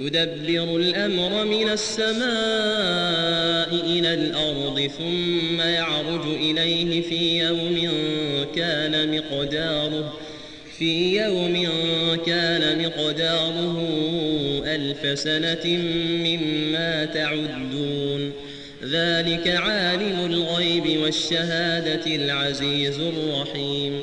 يدبر الأمر من السماء إلى الأرض ثم يعرج إليه في يوم كان مقداره في يوم كان مقداره ألف سنة مما تعدون. ذلك عالم الغيب والشهادة العزيز الرحيم.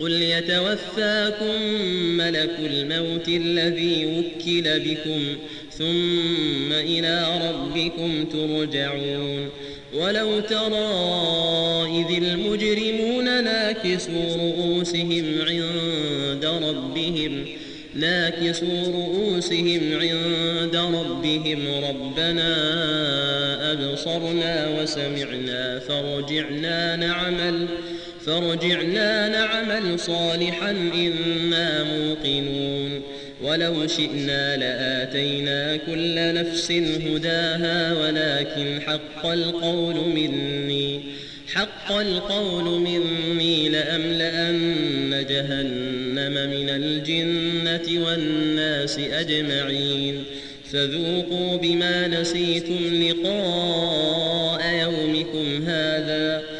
قل يتوفاكم ملك الموت الذي وكل بكم ثم إلى ربكم ترجعون ولو ترى إذ المجرمون ناكسوا رؤوسهم عند ربهم ناكسوا رؤوسهم عند ربهم ربنا أبصرنا وسمعنا فرجعنا نعمل فرجعنا نعمل صالحا إنا موقنون. ولو شئنا لآتينا كل نفس هداها ولكن حق القول مني. حق القول مني لأملأن جهنم من الجنة والناس أجمعين. فذوقوا بما نسيتم لقاء يومكم هذا.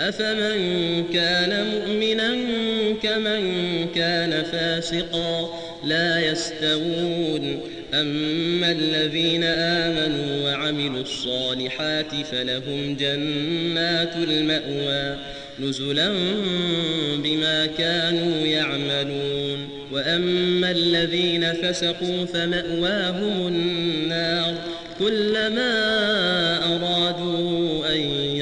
أفمن كان مؤمنا كمن كان فاسقا لا يستوون. أما الذين آمنوا وعملوا الصالحات فلهم جنات المأوى نزلا بما كانوا يعملون. وأما الذين فسقوا فمأواهم النار كلما أرادوا أن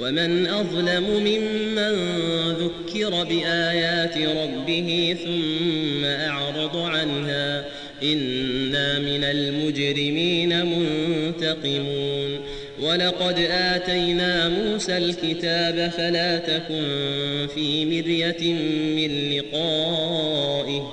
ومن أظلم ممن ذكر بآيات ربه ثم أعرض عنها إنا من المجرمين منتقمون ولقد آتينا موسى الكتاب فلا تكن في مرية من لقائه